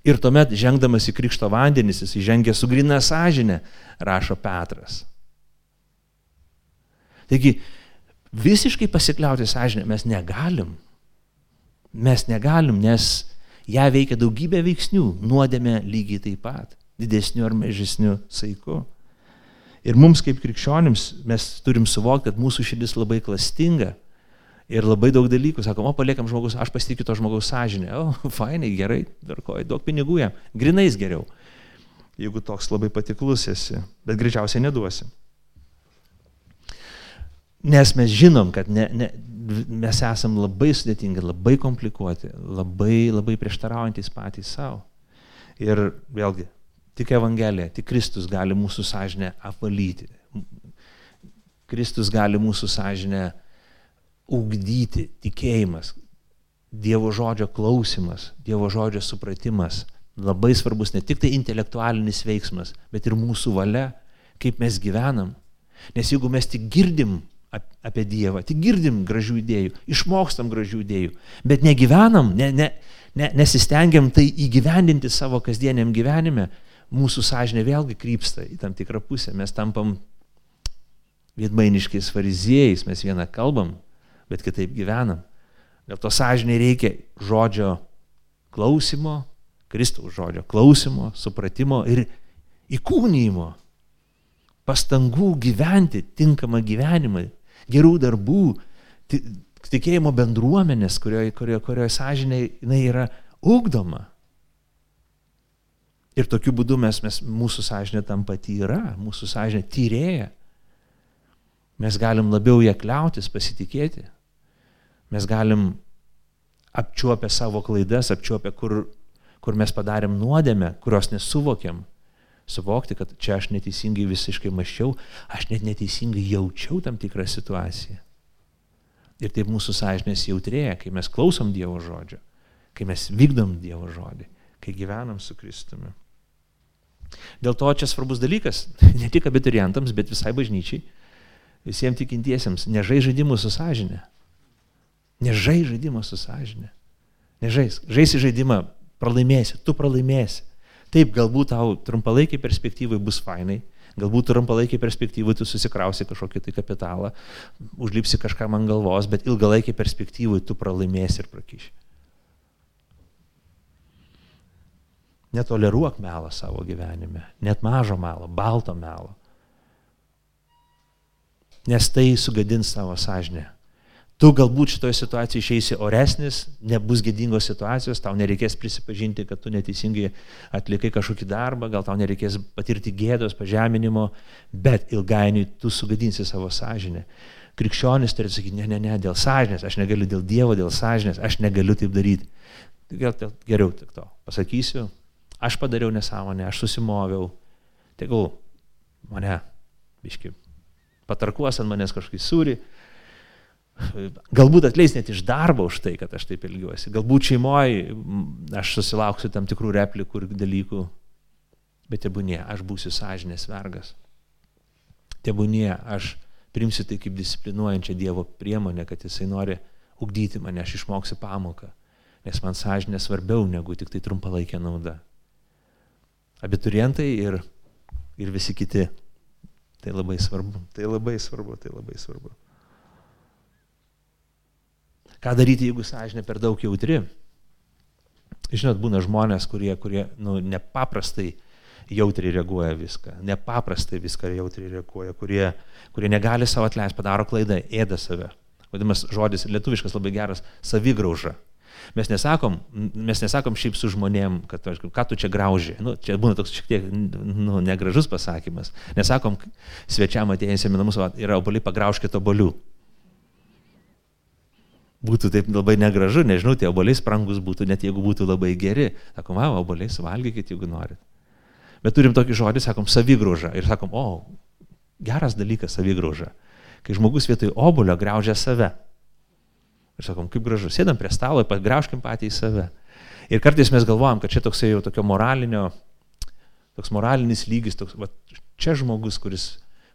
Ir tuomet, žengdamas į krikšto vandenis, jis įžengia su grina sąžinė, rašo Petras. Taigi, visiškai pasikliauti sąžinę mes negalim. Mes negalim, nes ją veikia daugybė veiksnių, nuodėmė lygiai taip pat, didesniu ar mažesniu saiku. Ir mums kaip krikščionims mes turim suvokti, kad mūsų širdis labai klastinga ir labai daug dalykų. Sakom, o paliekam žmogus, aš pasitikiu to žmogaus sąžinę. O, [LAUGHS] fainai, gerai, darkoji, daug pinigų jam, grinais geriau. Jeigu toks labai patiklus esi, bet greičiausiai neduosi. Nes mes žinom, kad ne, ne, mes esam labai sudėtingi, labai komplikuoti, labai, labai prieštaraujantis patys savo. Ir vėlgi, tik Evangelija, tik Kristus gali mūsų sąžinę apvalyti. Kristus gali mūsų sąžinę ugdyti, tikėjimas, Dievo žodžio klausimas, Dievo žodžio supratimas. Labai svarbus ne tik tai intelektualinis veiksmas, bet ir mūsų valia, kaip mes gyvenam. Nes jeigu mes tik girdim apie Dievą. Tik girdim gražių idėjų, išmokstam gražių idėjų, bet negyvenam, ne, ne, ne, nesistengiam tai įgyvendinti savo kasdieniam gyvenime, mūsų sąžinė vėlgi krypsta į tam tikrą pusę. Mes tampam vietmainiškais fariziejais, mes vieną kalbam, bet kitaip gyvenam. Dėl to sąžinė reikia žodžio klausimo, Kristaus žodžio klausimo, supratimo ir įkūnymo pastangų gyventi tinkamą gyvenimą, gerų darbų, tikėjimo bendruomenės, kurioje, kurioje, kurioje sąžinė jinai yra ugdoma. Ir tokiu būdu mes, mes mūsų sąžinė tam pati yra, mūsų sąžinė tyrėja. Mes galim labiau ją kliautis, pasitikėti. Mes galim apčiuopę savo klaidas, apčiuopę, kur, kur mes padarėm nuodėmę, kurios nesuvokiam, Suvokti, kad čia aš neteisingai visiškai maščiau, aš net neteisingai jaučiau tam tikrą situaciją. Ir taip mūsų sąžinės jautrėja, kai mes klausom Dievo žodžio, kai mes vykdom Dievo žodį, kai gyvenam su Kristumi. Dėl to čia svarbus dalykas, [LAUGHS] ne tik abiturientams, bet visai bažnyčiai, visiems tikintiesiems, nežai žaidimų su sąžinė. Nežai žaidimą su sąžinė. Nežais. Žaisi žaidimą, pralaimėsi, tu pralaimėsi. Taip, galbūt tau trumpalaikiai perspektyvai bus fainai, galbūt trumpalaikiai perspektyvai tu susikrausi kažkokį tai kapitalą, užlipsi kažkam ant galvos, bet ilgalaikiai perspektyvai tu pralaimėsi ir prakyši. Netoleruok melą savo gyvenime, net mažo melo, balto melo. Nes tai sugadins savo sąžinę. Tu galbūt šitoje situacijoje išeisi oresnis, nebus gėdingos situacijos, tau nereikės prisipažinti, kad tu neteisingai atlikai kažkokį darbą, gal tau nereikės patirti gėdos, pažeminimo, bet ilgainiui tu sugadinsi savo sąžinę. Krikščionis turi sakyti, ne, ne, ne, dėl sąžinės, aš negaliu dėl Dievo, dėl sąžinės, aš negaliu taip daryti. Gal geriau tik to pasakysiu, aš padariau nesąmonę, aš susimoviau, tegul mane, biški, patarkuos ant manęs kažkokį sūrį, galbūt atleis net iš darbo už tai, kad aš taip ilgiuosi, galbūt šeimoje aš susilauksiu tam tikrų replikų ir dalykų, bet tebūnie, aš būsiu sąžinės vergas. Tebūnie, aš primsiu tai kaip disciplinuojančią Dievo priemonę, kad Jisai nori ugdyti mane, aš išmoksiu pamoką, nes man sąžinė svarbiau negu tik tai trumpalaikė nauda abiturientai ir, ir visi kiti. Tai labai svarbu, tai labai svarbu, tai labai svarbu. Ką daryti, jeigu sąžinė per daug jautri? Žinot, būna žmonės, kurie, kurie nu, nepaprastai jautriai reaguoja viską, nepaprastai viską jautriai reaguoja, kurie, kurie negali savo atleisti, padaro klaidą, ėda save. Vadinamas žodis lietuviškas labai geras - savigrauža. Mes nesakom, mes nesakom šiaip su žmonėm, kad ką tu čia grauži. Nu, čia būna toks šiek tiek nu, negražus pasakymas. Nesakom svečiam atėjusiem į namus, yra oboliai pagraužkite obolių. Būtų taip labai negražu, nežinau, tie oboliai sprangus būtų, net jeigu būtų labai geri. Sakom, va, oboliai suvalgykit, jeigu norit. Bet turim tokį žodį, sakom, savigrauža. Ir sakom, o, geras dalykas savigrauža. Kai žmogus vietoj obolio graužia save. Ir sakom, kaip gražu, sėdam prie stalo, pagrauškim patį į save. Ir kartais mes galvojam, kad čia toksai jau tokio moralinio, toks moralinis lygis, toks, va, čia žmogus, kuris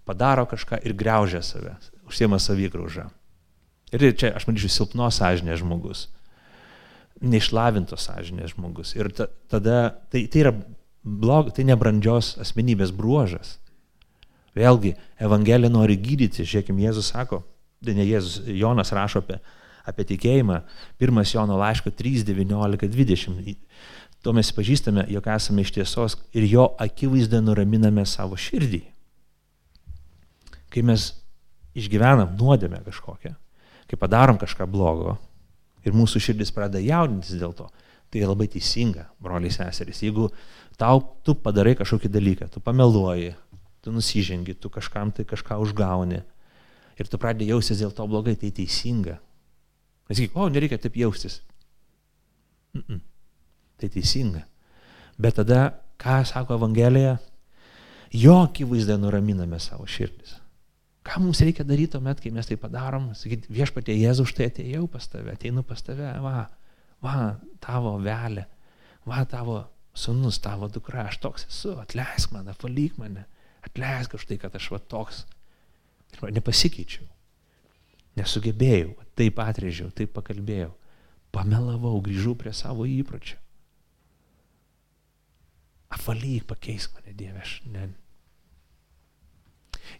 padaro kažką ir graužia save, užsiema savygraužą. Ir čia, aš manyčiau, silpnos sąžinės žmogus, neišlavintos sąžinės žmogus. Ir ta, tada tai, tai yra blog, tai nebrandžios asmenybės bruožas. Vėlgi, Evangelija nori gydyti, žiūrėkime, Jėzus sako, ne Jėzus, Jonas rašo apie apie tikėjimą. Pirmas Jono laiško 3, 19, 20. Tuo mes pažįstame, jog esame iš tiesos ir jo akivaizdą nuraminame savo širdį. Kai mes išgyvenam nuodėmę kažkokią, kai padarom kažką blogo ir mūsų širdis pradeda jaudintis dėl to, tai labai teisinga, broliai seserys. Jeigu tau tu padarai kažkokį dalyką, tu pameluoji, tu nusižengi, tu kažkam tai kažką užgauni ir tu pradedi jaustis dėl to blogai, tai teisinga. Nesakyk, o, nereikia taip jaustis. Mm -mm. Tai teisinga. Bet tada, ką sako Evangelija, jo akivaizdą nuraminame savo širdis. Ką mums reikia daryti tuomet, kai mes tai padarom? Sakyti, viešpatie Jėzus, štai atėjau pas tave, ateinu pas tave, va, va, tavo velė, va, tavo sunus, tavo dukra, aš toks esu, atleisk mane, valyk mane, atleisk už tai, kad aš va toks. Ir nepasikeičiau. Nesugebėjau, taip atrėžiau, taip pakalbėjau. Pamelavau, grįžau prie savo įpročio. Apvalyk, pakeisk mane, Dieve, aš ne.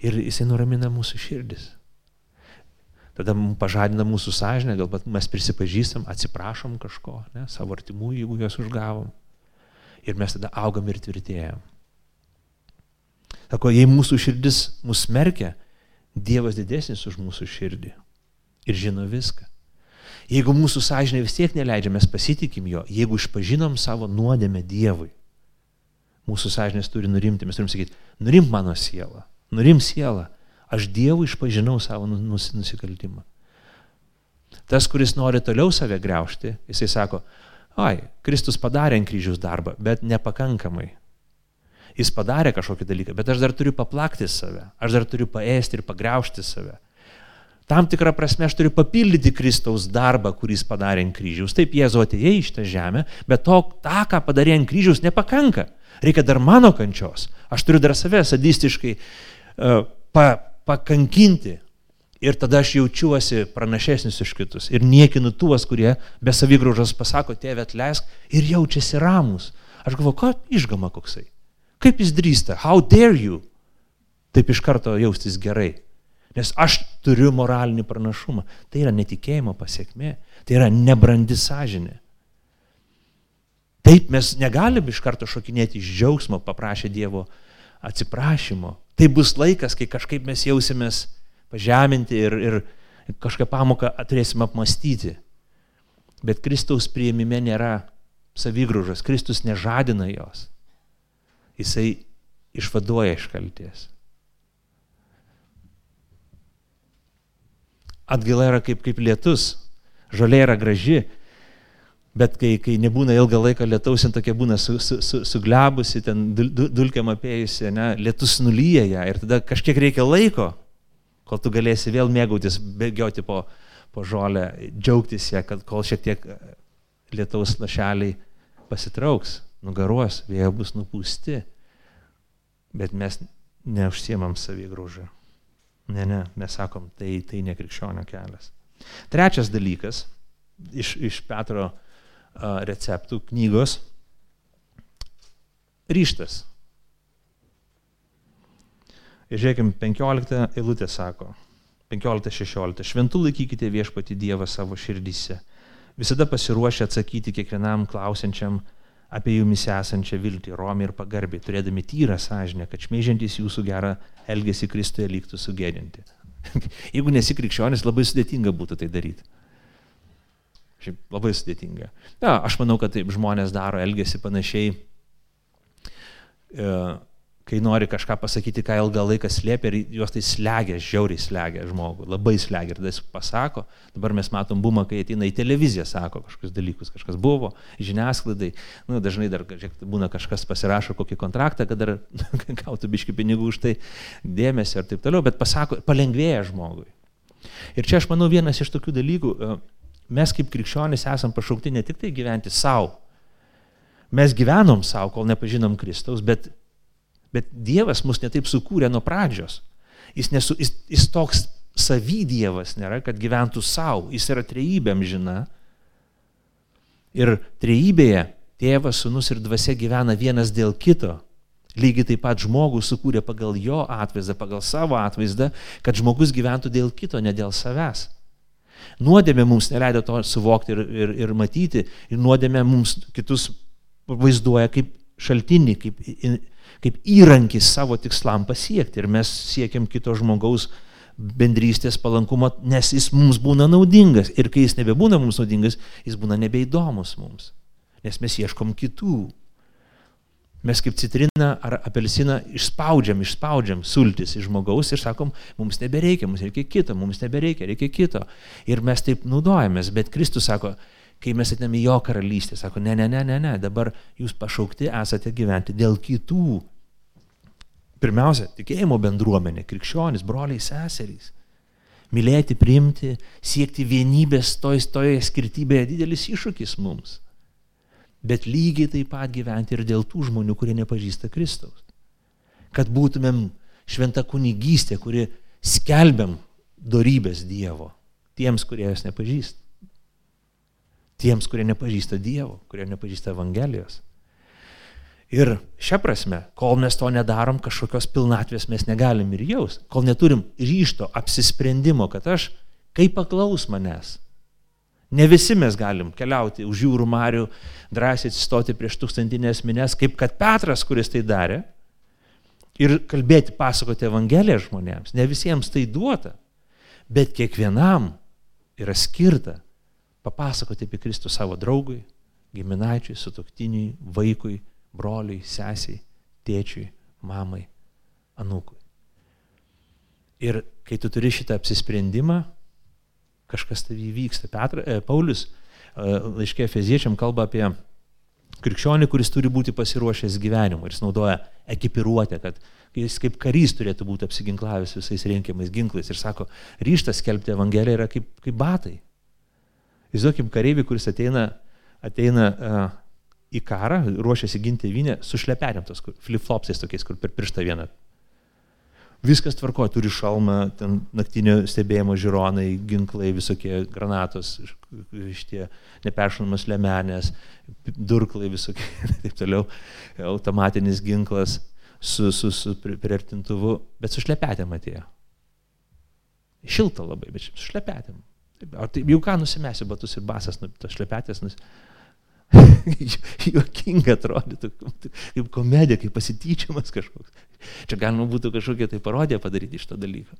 Ir jisai nuramina mūsų širdis. Tada pažadina mūsų sąžinę, galbūt mes prisipažįstam, atsiprašom kažko, ne, savo artimų, jeigu juos užgavom. Ir mes tada augam ir tvirtėjam. Sako, jei mūsų širdis mus smerkia, Dievas didesnis už mūsų širdį ir žino viską. Jeigu mūsų sąžinė vis tiek neleidžia, mes pasitikim jo, jeigu išpažinom savo nuodėmę Dievui, mūsų sąžinės turi nurimti, mes turim sakyti, nurim mano siela, nurim siela, aš Dievui išpažinau savo nus, nusikaltimą. Tas, kuris nori toliau save greušti, jisai sako, oi, Kristus padarė ant kryžiaus darbą, bet nepakankamai. Jis padarė kažkokį dalyką, bet aš dar turiu paplakti save, aš dar turiu paėsti ir pagriaužti save. Tam tikrą prasme aš turiu papildyti Kristaus darbą, kurį jis padarė ant kryžiaus. Taip Jėzu atėjo į šitą žemę, bet to, tą, ką padarė ant kryžiaus, nepakanka. Reikia dar mano kančios. Aš turiu dar save sadistiškai pa, pakankinti. Ir tada aš jaučiuosi pranašesnis už kitus. Ir niekinu tuos, kurie be savigraužos pasako, tėvė atleisk ir jaučiasi ramus. Aš galvoju, ką išgama koksai. Kaip jis drįsta? How dare you? Taip iš karto jaustis gerai. Nes aš turiu moralinį pranašumą. Tai yra netikėjimo pasiekmė. Tai yra nebrandi sąžinė. Taip mes negalim iš karto šokinėti iš džiaugsmo, paprašę Dievo atsiprašymo. Tai bus laikas, kai kažkaip mes jausimės pažeminti ir, ir kažkokią pamoką turėsim apmastyti. Bet Kristaus prieimime nėra savigružas, Kristus nežadina jos. Jisai išvaduoja iš kalties. Atgaila yra kaip, kaip lietus, žolė yra graži, bet kai, kai nebūna ilgą laiką lietaus, jin tokia būna su, su, su, suglebusi, ten dul, dulkiam apėjusi, ne, lietus nulyja ją ir tada kažkiek reikia laiko, kol tu galėsi vėl mėgautis, bėgioti po, po žolę, džiaugtis ją, kad kol šiek tiek lietaus lašeliai pasitrauks, nugaruos, vėjo bus nupūsti, bet mes neužsiemam savigraužą. Ne, ne, mes sakom, tai, tai ne krikščionio kelias. Trečias dalykas iš, iš Petro receptų knygos - ryštas. Ir žiūrėkime, 15 eilutė sako, 15-16, šventų laikykite viešpati Dievą savo širdyse, visada pasiruošę atsakyti kiekvienam klausiančiam apie jumis esančią viltį, romį ir pagarbiai, turėdami tyrą sąžinę, kad šmeižiantis jūsų gerą elgesį Kristuje lygtų sugėdinti. [LAUGHS] Jeigu nesi krikščionis, labai sudėtinga būtų tai daryti. Šiaip labai sudėtinga. Na, aš manau, kad taip žmonės daro, elgesi panašiai. E, kai nori kažką pasakyti, ką ilgą laiką slėpia ir juos tai slegia, žiauriai slegia žmogų, labai slegia ir tada jis pasako, dabar mes matom bumą, kai ateina į televiziją, sako kažkokius dalykus, kažkas buvo, žiniasklaidai, nu, dažnai dar žiūrėk, būna kažkas pasirašo kokį kontraktą, kad dar [LAUGHS] gautų biški pinigų už tai dėmesio ir taip toliau, bet pasako, palengvėja žmogui. Ir čia aš manau vienas iš tokių dalykų, e, mes kaip krikščionys esam pašaukti ne tik tai gyventi savo, mes gyvenom savo, kol nepažinom Kristaus, bet Bet Dievas mus netaip sukūrė nuo pradžios. Jis, nesu, jis, jis toks savy Dievas nėra, kad gyventų savo. Jis yra trejybėm žina. Ir trejybėje tėvas, sunus ir dvasia gyvena vienas dėl kito. Lygiai taip pat žmogų sukūrė pagal jo atvaizdą, pagal savo atvaizdą, kad žmogus gyventų dėl kito, ne dėl savęs. Nuodėmė mums neleido to suvokti ir, ir, ir matyti, ir nuodėmė mums kitus vaizduoja kaip šaltinį, kaip kaip įrankis savo tikslam pasiekti. Ir mes siekiam kito žmogaus bendrystės palankumo, nes jis mums būna naudingas. Ir kai jis nebebūna mums naudingas, jis būna nebeįdomus mums. Nes mes ieškom kitų. Mes kaip citriną ar apelsiną išspaudžiam, išspaudžiam sultis iš žmogaus ir sakom, mums nebereikia, mums reikia kito, mums nebereikia, reikia kito. Ir mes taip naudojamės, bet Kristus sako, kai mes atėmėm į jo karalystę, sako, ne, ne, ne, ne, ne, dabar jūs pašaukti esate gyventi dėl kitų, Pirmiausia, tikėjimo bendruomenė, krikščionis, broliai, seserys. Mylėti, priimti, siekti vienybės toje, toje skirtybėje didelis iššūkis mums. Bet lygiai taip pat gyventi ir dėl tų žmonių, kurie nepažįsta Kristaus. Kad būtumėm šventa kunigystė, kuri skelbiam darybės Dievo tiems, kurie jos nepažįsta. Tiems, kurie nepažįsta Dievo, kurie nepažįsta Evangelijos. Ir šią prasme, kol mes to nedarom, kažkokios pilnatvės mes negalim ir jaus, kol neturim ryšto, apsisprendimo, kad aš, kaip paklaus manęs. Ne visi mes galim keliauti už jūrų marių, drąsiai atsistoti prieš tūkstantinės minės, kaip kad Petras, kuris tai darė, ir kalbėti, pasakoti Evangeliją žmonėms. Ne visiems tai duota, bet kiekvienam yra skirta papasakoti apie Kristų savo draugui, giminaičiui, sutoktiniui, vaikui, broliui, sesiai, tėčiui, mamai, anūkui. Ir kai tu turi šitą apsisprendimą, kažkas tavį vyksta. Petra, e, Paulius e, laiškė Feziečiam kalba apie Krikščionį, kuris turi būti pasiruošęs gyvenimui jis naudoja ekipiruotę, kad jis kaip karys turėtų būti apsiginklavęs visais reikiamais ginklais ir sako, ryštas skelbti Evangeliją yra kaip, kaip batai. Įsivaizduokim kareivį, kuris ateina, ateina uh, į karą, ruošiasi ginti vinę su šlepetėm, tos flip-flopsais tokiais, kur per pirštą vieną. Viskas tvarko, turi šalmą, ten naktinio stebėjimo žiūronai, ginklai, visokie granatos, šitie neperšaunamas lemenės, durklai visokie [LAUGHS] taip toliau, automatinis ginklas su, su, su priartintuvu, bet su šlepetėm atėjo. Šilta labai, bet su šlepetėm. Ar tai jau ką nusimesiu batus ir basas, nu, tas šlepetės nus... [LAUGHS] Juokinga atrodytų, kaip komedija, kaip pasityčiamas kažkoks. Čia galima būtų kažkokią tai parodiją padaryti iš to dalyko.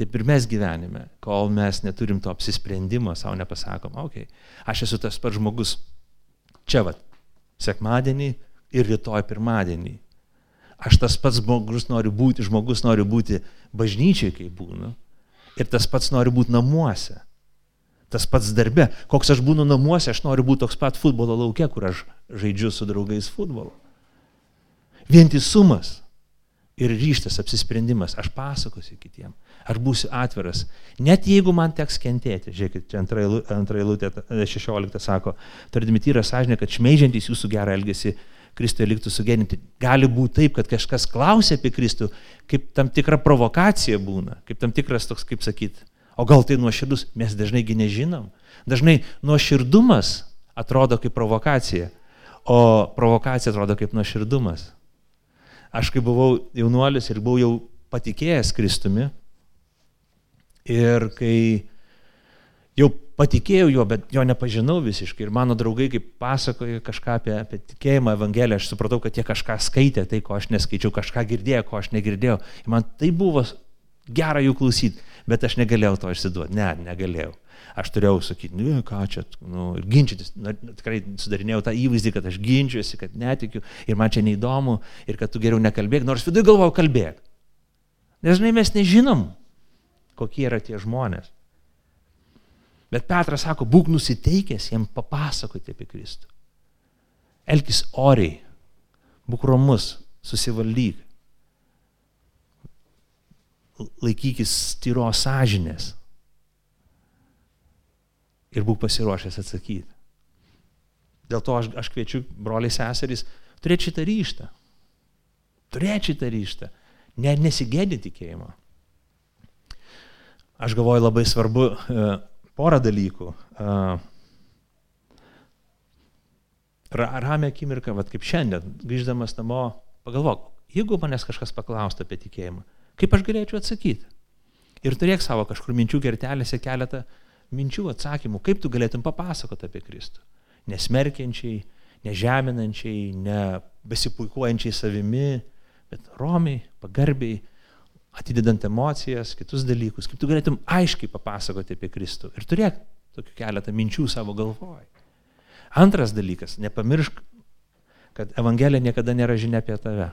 Taip ir mes gyvenime, kol mes neturim to apsisprendimo, savo nepasakom, okei, okay, aš esu tas pats žmogus čia va, sekmadienį ir rytoj pirmadienį. Aš tas pats žmogus noriu būti, žmogus noriu būti bažnyčiai, kai būnu. Ir tas pats noriu būti namuose. Tas pats darbe. Koks aš būnu namuose, aš noriu būti toks pat futbolo laukia, kur aš žaidžiu su draugais futbolu. Vientisumas ir ryštas apsisprendimas. Aš pasakosiu kitiem. Aš būsiu atviras. Net jeigu man teks kentėti. Žiūrėkit, čia antra eilutė 16 sako, tardami tyrą sąžinę, kad šmeižiantys jūsų gerą elgesį Kristuje liktų sugeninti. Gali būti taip, kad kažkas klausia apie Kristų, kaip tam tikra provokacija būna, kaip tam tikras toks, kaip sakyti, o gal tai nuoširdus, mes dažnaigi nežinom. Dažnai nuoširdumas atrodo kaip provokacija, o provokacija atrodo kaip nuoširdumas. Aš kai buvau jaunuolis ir buvau jau patikėjęs Kristumi ir kai jau patikėjau juo, bet jo nepažinau visiškai. Ir mano draugai, kaip pasakoja kažką apie, apie tikėjimą, Evangeliją, aš supratau, kad jie kažką skaitė, tai ko aš neskaičiau, kažką girdėjo, ko aš negirdėjau. Ir man tai buvo gera jų klausyti, bet aš negalėjau to išsiduoti. Ne, negalėjau. Aš turėjau sakyti, nu, ką čia, nu, ir ginčytis. Na, tikrai sudarinėjau tą įvaizdį, kad aš ginčiuosi, kad netikiu ir man čia neįdomu ir kad tu geriau nekalbėk, nors viduje galvojau kalbėk. Nes žinai, mes nežinom, kokie yra tie žmonės. Bet Petras sako, būk nusiteikęs jiem papasakoti apie Kristų. Elkis oriai, būk romus, susivaldyk. Laikykis tyros sąžinės. Ir būk pasiruošęs atsakyti. Dėl to aš, aš kviečiu broliai seserys turėti šitą ryštą. Turėti šitą ryštą. Ne, nesigėdyti tikėjimo. Aš galvoju labai svarbu porą dalykų. Ramę akimirką, vat kaip šiandien, grįždamas namo, pagalvok, jeigu manęs kažkas paklaustų apie tikėjimą, kaip aš galėčiau atsakyti? Ir turėk savo kažkur minčių gertelėse keletą minčių, atsakymų, kaip tu galėtum papasakoti apie Kristų. Nesmerkiančiai, nežeminančiai, ne besipuikuojančiai savimi, bet romiai, pagarbiai, atidedant emocijas, kitus dalykus, kaip tu galėtum aiškiai papasakoti apie Kristų ir turėk tokių keletą minčių savo galvoj. Antras dalykas, nepamiršk, kad Evangelija niekada nėra žinia apie tave.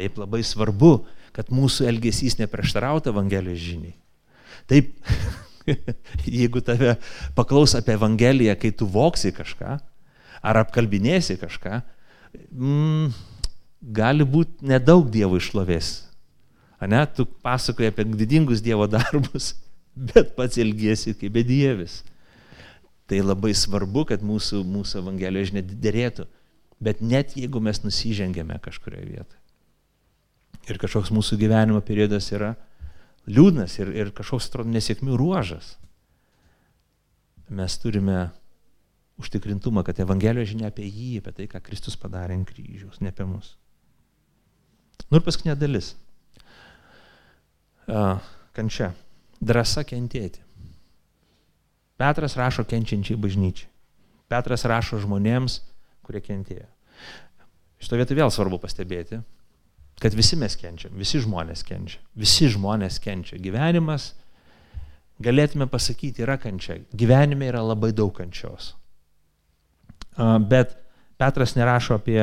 Taip labai svarbu, kad mūsų elgesys neprieštarautų Evangelijos žiniai. Taip, [LAUGHS] jeigu tave paklaus apie Evangeliją, kai tu voksi kažką, ar apkalbinėsi kažką, mm, gali būti nedaug Dievo išlovės Ane, tu pasakoji apie didingus Dievo darbus, [LAUGHS] bet pats elgiesi kaip bedievis. Tai labai svarbu, kad mūsų, mūsų Evangelijos žinia dėrėtų. Bet net jeigu mes nusižengėme kažkurioje vietoje ir kažkoks mūsų gyvenimo periodas yra liūdnas ir, ir kažkoks, atrodo, nesėkmių ruožas, mes turime užtikrintumą, kad Evangelijos žinia apie jį, apie tai, ką Kristus padarė ant kryžiaus, ne apie mus. Nu ir paskutinė dalis kančia. Drasa kentėti. Petras rašo kenčiančiai bažnyčiai. Petras rašo žmonėms, kurie kentėjo. Šito vietoj vėl svarbu pastebėti, kad visi mes kenčiam, visi žmonės kenčia, visi žmonės kenčia. Gyvenimas, galėtume pasakyti, yra kančia. Gyvenime yra labai daug kančios. Bet Petras nerašo apie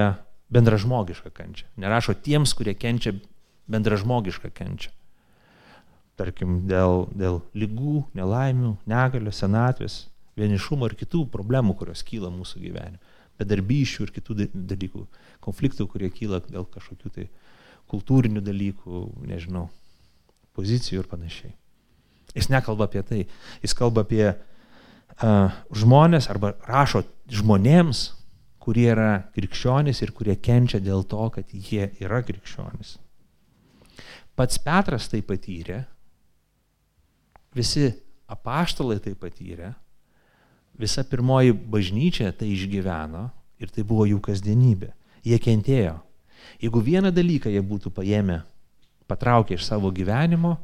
bendražmogišką kančią. Nerašo tiems, kurie kenčia bendražmogišką kančią tarkim, dėl, dėl lygų, nelaimių, negalio, senatvės, vienišumo ir kitų problemų, kurios kyla mūsų gyvenime. bedarbyšių ir kitų dalykų, konfliktų, kurie kyla dėl kažkokių tai kultūrinių dalykų, nežinau, pozicijų ir panašiai. Jis nekalba apie tai, jis kalba apie uh, žmonės arba rašo žmonėms, kurie yra krikščionys ir kurie kenčia dėl to, kad jie yra krikščionys. Pats Petras tai patyrė, visi apaštalai tai patyrė, visa pirmoji bažnyčia tai išgyveno ir tai buvo jų kasdienybė. Jie kentėjo. Jeigu vieną dalyką jie būtų paėmę, patraukę iš savo gyvenimo,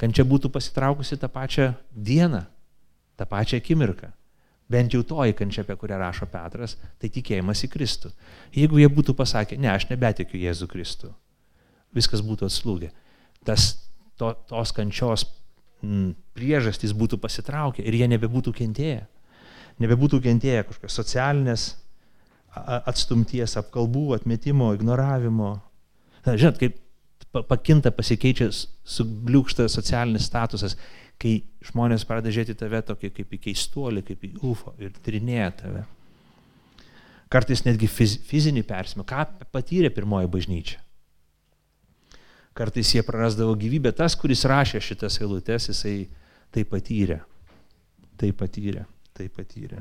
kančia būtų pasitraukusi tą pačią dieną, tą pačią akimirką. Bent jau toji kančia, apie kurią rašo Petras, tai tikėjimas į Kristų. Jeigu jie būtų pasakę, ne, aš nebetikiu Jėzų Kristų, viskas būtų atslūgę. Tas, to, tos kančios m, priežastys būtų pasitraukę ir jie nebebūtų kentėję nebebūtų kentėję kažkokios socialinės atstumties, apkalbų, atmetimo, ignoravimo. Na, žinot, kaip pakinta, pasikeičia, subliūkšta socialinis statusas, kai žmonės pradeda žiūrėti tave tokį kaip į keistuolį, kaip į UFO ir tyrinėja tave. Kartais netgi fiz, fizinį persimą. Ką patyrė pirmoji bažnyčia? Kartais jie prarasdavo gyvybę. Tas, kuris rašė šitas eilutes, jisai tai patyrė. Tai patyrė tai patyrė.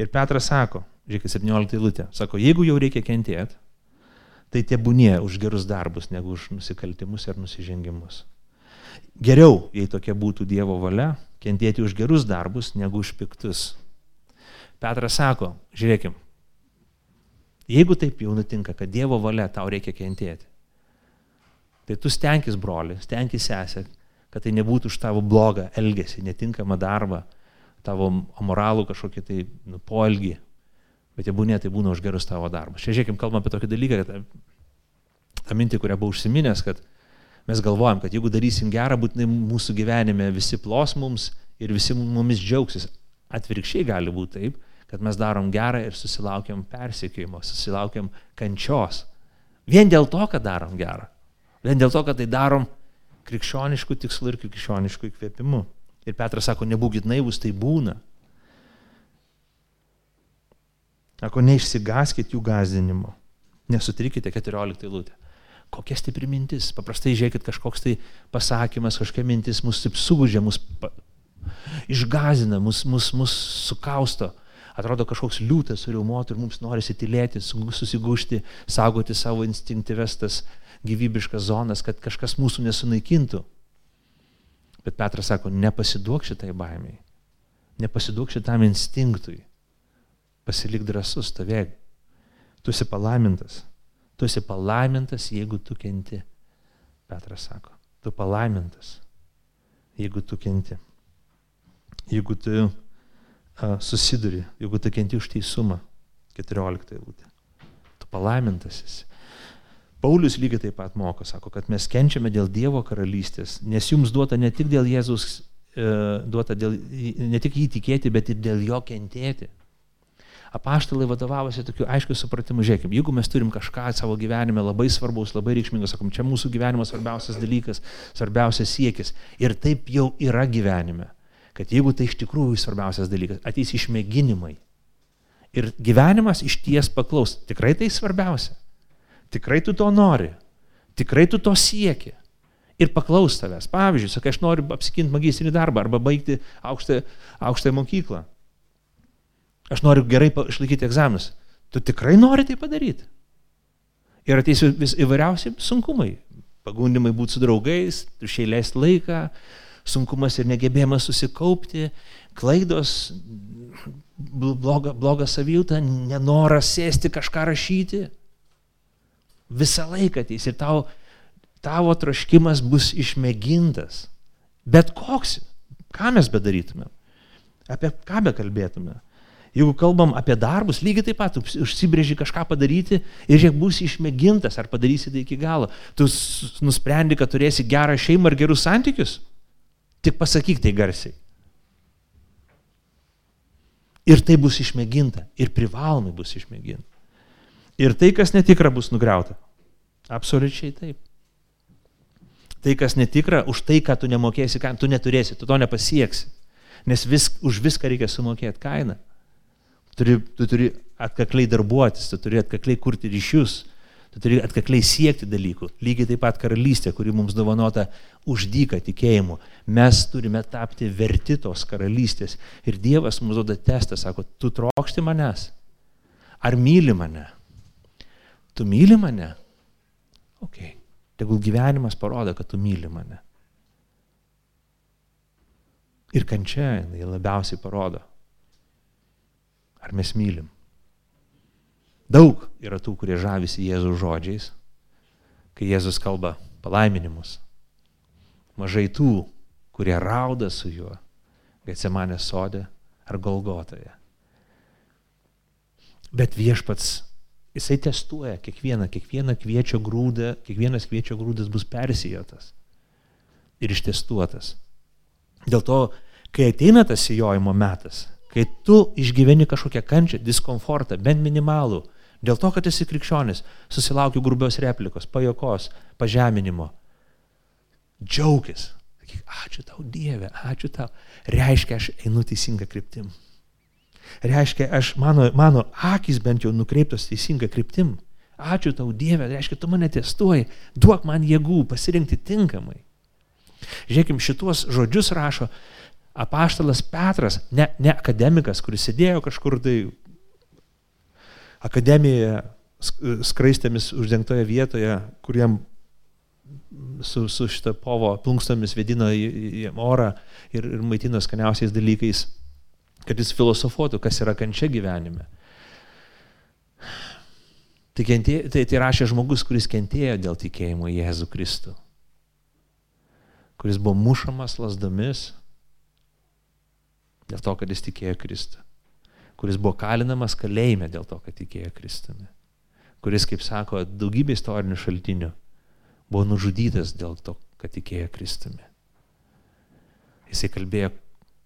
Ir Petras sako, žiūrėkit, 17 eilutė, sako, jeigu jau reikia kentėti, tai tebūnie už gerus darbus, negu už nusikaltimus ir nusižengimus. Geriau, jei tokia būtų Dievo valia, kentėti už gerus darbus, negu už piktus. Petras sako, žiūrėkim, jeigu taip jau nutinka, kad Dievo valia tau reikia kentėti, tai tu stenkis broli, stenkis sesė, kad tai nebūtų už tavo blogą elgesį, netinkamą darbą, tavo amoralų kažkokį tai nu, poelgį, bet jie būnė, tai būna už gerus tavo darbus. Čia žiūrėkim, kalbam apie tokį dalyką, kad tą mintį, kurią buvau užsiminęs, kad mes galvojam, kad jeigu darysim gerą, būtinai mūsų gyvenime visi plos mums ir visi mumis džiaugsis. Atvirkščiai gali būti taip, kad mes darom gerą ir susilaukiam persikėjimo, susilaukiam kančios. Vien dėl to, kad darom gerą. Vien dėl to, kad tai darom krikščioniškų tikslų ir krikščioniškų įkvėpimų. Ir Petras sako, nebūkit naivus, tai būna. Sako, neišsigaskit jų gazdinimo. Nesutrikite 14 eilutę. Kokia stipri mintis. Paprastai žiūrėkit, kažkoks tai pasakymas, kažkokia mintis mus taip sugužė, mus pa... išgazina, mus, mus, mus sukausto. Atrodo kažkoks liūtas suriumuotų ir mums norisi tylėti, susigūšti, saugoti savo instinktyves tas gyvybiškas zonas, kad kažkas mūsų nesunaikintų. Bet Petras sako, nepasiduok šitai baimiai, nepasiduok šitam instinktui, pasilik drasus, stovėk. Tu esi palaimintas, tu esi palaimintas, jeigu tu kenti. Petras sako, tu palaimintas, jeigu tu kenti. Jeigu tu uh, susiduri, jeigu tu kenti už teisumą. 14 eilutė. Tu palaimintas esi. Paulius lygiai taip pat moko, sako, kad mes kenčiame dėl Dievo karalystės, nes jums duota ne tik dėl Jėzus, e, duota dėl, ne tik jį tikėti, bet ir dėl jo kentėti. Apaštalai vadovavosi tokiu aiškiu supratimu, žiūrėkime, jeigu mes turim kažką savo gyvenime labai svarbaus, labai reikšmingas, sakom, čia mūsų gyvenimo svarbiausias dalykas, svarbiausias siekis. Ir taip jau yra gyvenime, kad jeigu tai iš tikrųjų svarbiausias dalykas, ateis išmėginimai. Ir gyvenimas iš ties paklaus, tikrai tai svarbiausia. Tikrai tu to nori, tikrai tu to sieki. Ir paklaus tavęs. Pavyzdžiui, sakai, aš noriu apsikinti magistrinį darbą arba baigti aukštąją aukštą mokyklą. Aš noriu gerai išlaikyti egzaminus. Tu tikrai nori tai padaryti. Ir ateis vis įvairiausi sunkumai. Pagundimai būti su draugais, tušiai leisti laiką, sunkumas ir negebėjimas susikaupti, klaidos, bloga, bloga savijūta, nenoras sėsti kažką rašyti visą laiką ateis ir tau, tavo troškimas bus išmėgintas. Bet koks, ką mes bedarytume, apie ką bekalbėtume. Jeigu kalbam apie darbus, lygiai taip pat užsibrėži kažką padaryti ir žiūrėk, bus išmėgintas, ar padarysi tai iki galo. Tu nusprendi, kad turėsi gerą šeimą ir gerus santykius. Tik pasakyk tai garsiai. Ir tai bus išmėginta. Ir privalomai bus išmėginta. Ir tai, kas netikra, bus nugriauta. Absoliučiai taip. Tai, kas netikra, už tai, ką tu nemokėsi, ką tu neturėsi, tu to nepasieksi. Nes vis, už viską reikia sumokėti kainą. turi, tu turi atkakliai darbuotis, tu turi atkakliai kurti ryšius, tu turi atkakliai siekti dalykų. Lygiai taip pat karalystė, kuri mums dovanota uždyka tikėjimu. Mes turime tapti verti tos karalystės. Ir Dievas mums duoda testą, sako, tu trokšti manęs. Ar myli mane? Tu myli mane? Ok. Tegul gyvenimas parodo, kad tu myli mane. Ir kančia jinai labiausiai parodo, ar mes mylim. Daug yra tų, kurie žavisi Jėzų žodžiais, kai Jėzus kalba palaiminimus. Mažai tų, kurie rauda su juo, Getsemanė sodė ar Golgotoje. Bet viešpats, jisai testuoja kiekvieną, kiekvieną kviečio grūdą, kiekvienas kviečio grūdas bus persijotas ir ištestuotas. Dėl to, kai ateina tas įjojimo metas, kai tu išgyveni kažkokią kančią, diskomfortą, bent minimalų, dėl to, kad esi krikščionis, susilaukiu grubios replikos, pajokos, pažeminimo, džiaugis. Sakyk, ačiū tau Dieve, ačiū tau. Reiškia, aš einu teisinga kryptim. Reiškia, aš, mano, mano akis bent jau nukreiptos teisinga kryptim. Ačiū tau Dieve, reiškia, tu mane testuoji, duok man jėgų pasirinkti tinkamai. Žiūrėkim, šituos žodžius rašo apaštalas Petras, ne, ne akademikas, kuris sėdėjo kažkur tai akademijoje skraistėmis uždengtoje vietoje, kuriem su, su šitą povo plunkstomis vedino į, į orą ir, ir maitino skaniausiais dalykais, kad jis filosofuotų, kas yra kančia gyvenime. Tai, kentė, tai, tai rašė žmogus, kuris kentėjo dėl tikėjimo į Jėzų Kristų, kuris buvo mušamas lasdomis dėl to, kad jis tikėjo Kristų, kuris buvo kalinamas kalėjime dėl to, kad tikėjo Kristumi, kuris, kaip sako, daugybė istorinių šaltinių buvo nužudytas dėl to, kad tikėjo Kristumi. Jisai kalbėjo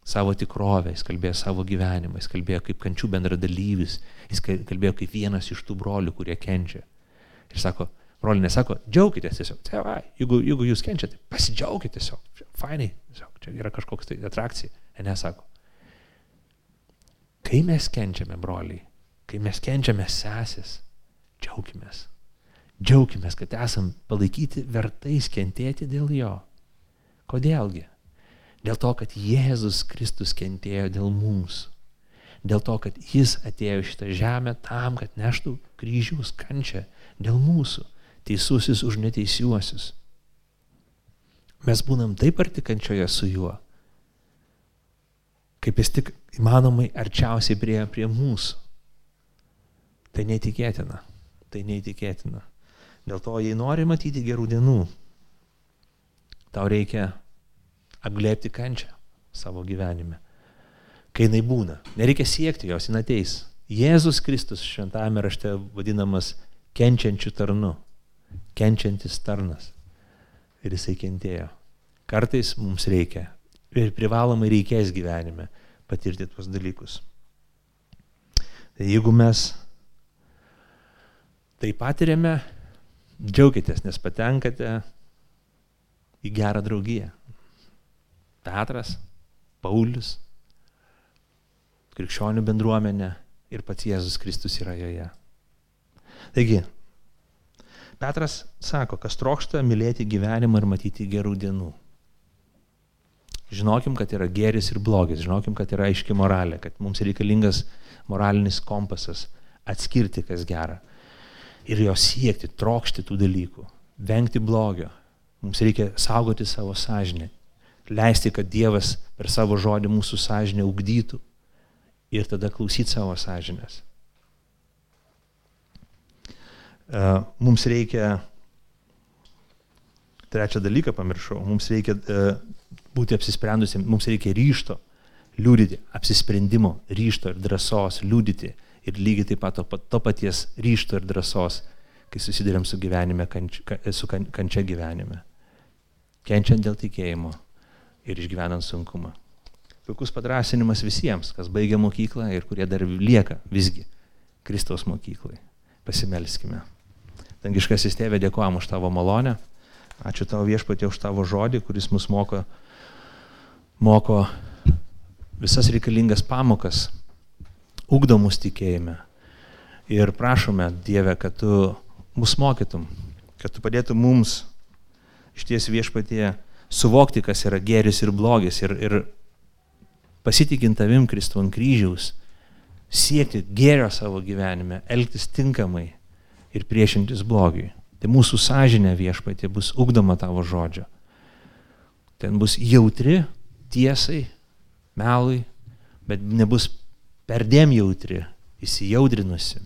savo tikrovę, jis kalbėjo savo gyvenimą, jis kalbėjo kaip kančių bendradalyvis, jis kalbėjo kaip vienas iš tų brolių, kurie kenčia. Ir sako, broliai nesako, džiaukitės tiesiog, tėvai, jeigu, jeigu jūs kenčiate, pasidžiaukite tiesiog, fainai, tiesiog, čia yra kažkoks tai atrakcija. Ir nesako, kai mes kenčiame, broliai, kai mes kenčiame sesės, džiaukimės. Džiaukime, kad esam palaikyti vertais kentėti dėl jo. Kodėlgi? Dėl to, kad Jėzus Kristus kentėjo dėl mūsų. Dėl to, kad Jis atėjo šitą žemę tam, kad neštų kryžiaus kančią dėl mūsų, teisusis už neteisiuosius. Mes būnam taip arti kančioje su juo, kaip jis tik įmanomai arčiausiai prie, prie mūsų. Tai neįtikėtina. Tai neįtikėtina. Dėl to, jei nori matyti gerų dienų, tau reikia apglėpti kančią savo gyvenime. Kai jinai būna, nereikia siekti jos, jinai ateis. Jėzus Kristus šventame rašte vadinamas kenčiančių tarnu, kenčiantis tarnas. Ir jisai kentėjo. Kartais mums reikia ir privalomai reikės gyvenime patirti tuos dalykus. Tai jeigu mes tai patiriame, Džiaukitės, nes patenkate į gerą draugiją. Petras, Paulius, krikščionių bendruomenė ir pats Jėzus Kristus yra joje. Taigi, Petras sako, kas trokšta mylėti gyvenimą ir matyti gerų dienų. Žinokim, kad yra geris ir blogis, žinokim, kad yra aiški moralė, kad mums reikalingas moralinis kompasas atskirti, kas gera ir jo siekti, trokšti tų dalykų, vengti blogio. Mums reikia saugoti savo sąžinę, leisti, kad Dievas per savo žodį mūsų sąžinę ugdytų ir tada klausyti savo sąžinės. E, mums reikia, trečią dalyką pamiršau, mums reikia e, būti apsisprendusiems, mums reikia ryšto, liūdyti, apsisprendimo, ryšto ir drąsos liūdyti ir lygiai taip pat to, to paties ryšto ir drąsos, kai susidurėm su, gyvenime, kanč, su kan, kančia gyvenime. Kenčiant dėl tikėjimo ir išgyvenant sunkumą. Puikus padrasinimas visiems, kas baigia mokyklą ir kurie dar lieka visgi Kristaus mokyklai. Pasimelskime. Dangiškasis tėvė, dėkojam už tavo malonę. Ačiū tavo viešpatė už tavo žodį, kuris mus moko, moko visas reikalingas pamokas ugdo mus tikėjime. Ir prašome, Dieve, kad tu mus mokytum, kad tu padėtum mums iš ties viešpatie suvokti, kas yra geris ir blogis ir, ir pasitikint tavim Kristų ant kryžiaus, siekti gėrio savo gyvenime, elgtis tinkamai ir priešintis blogiui. Tai mūsų sąžinė viešpatė bus ugdoma tavo žodžio. Ten bus jautri tiesai, melui, bet nebus perdėm jautri, įsijaudrinusi.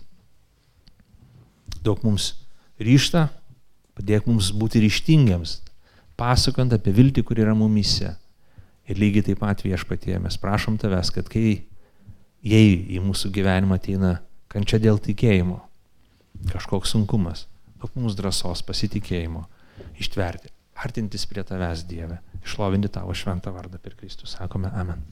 Daug mums ryšta, padėk mums būti ryštingiams, pasakant apie viltį, kur yra mumise. Ir lygiai taip pat viešpatie mes prašom tavęs, kad kai jei į mūsų gyvenimą ateina kančia dėl tikėjimo, kažkoks sunkumas, duok mums drąsos, pasitikėjimo ištverti, artintis prie tavęs Dieve, išlovinti tavo šventą vardą per Kristų. Sakome Amen.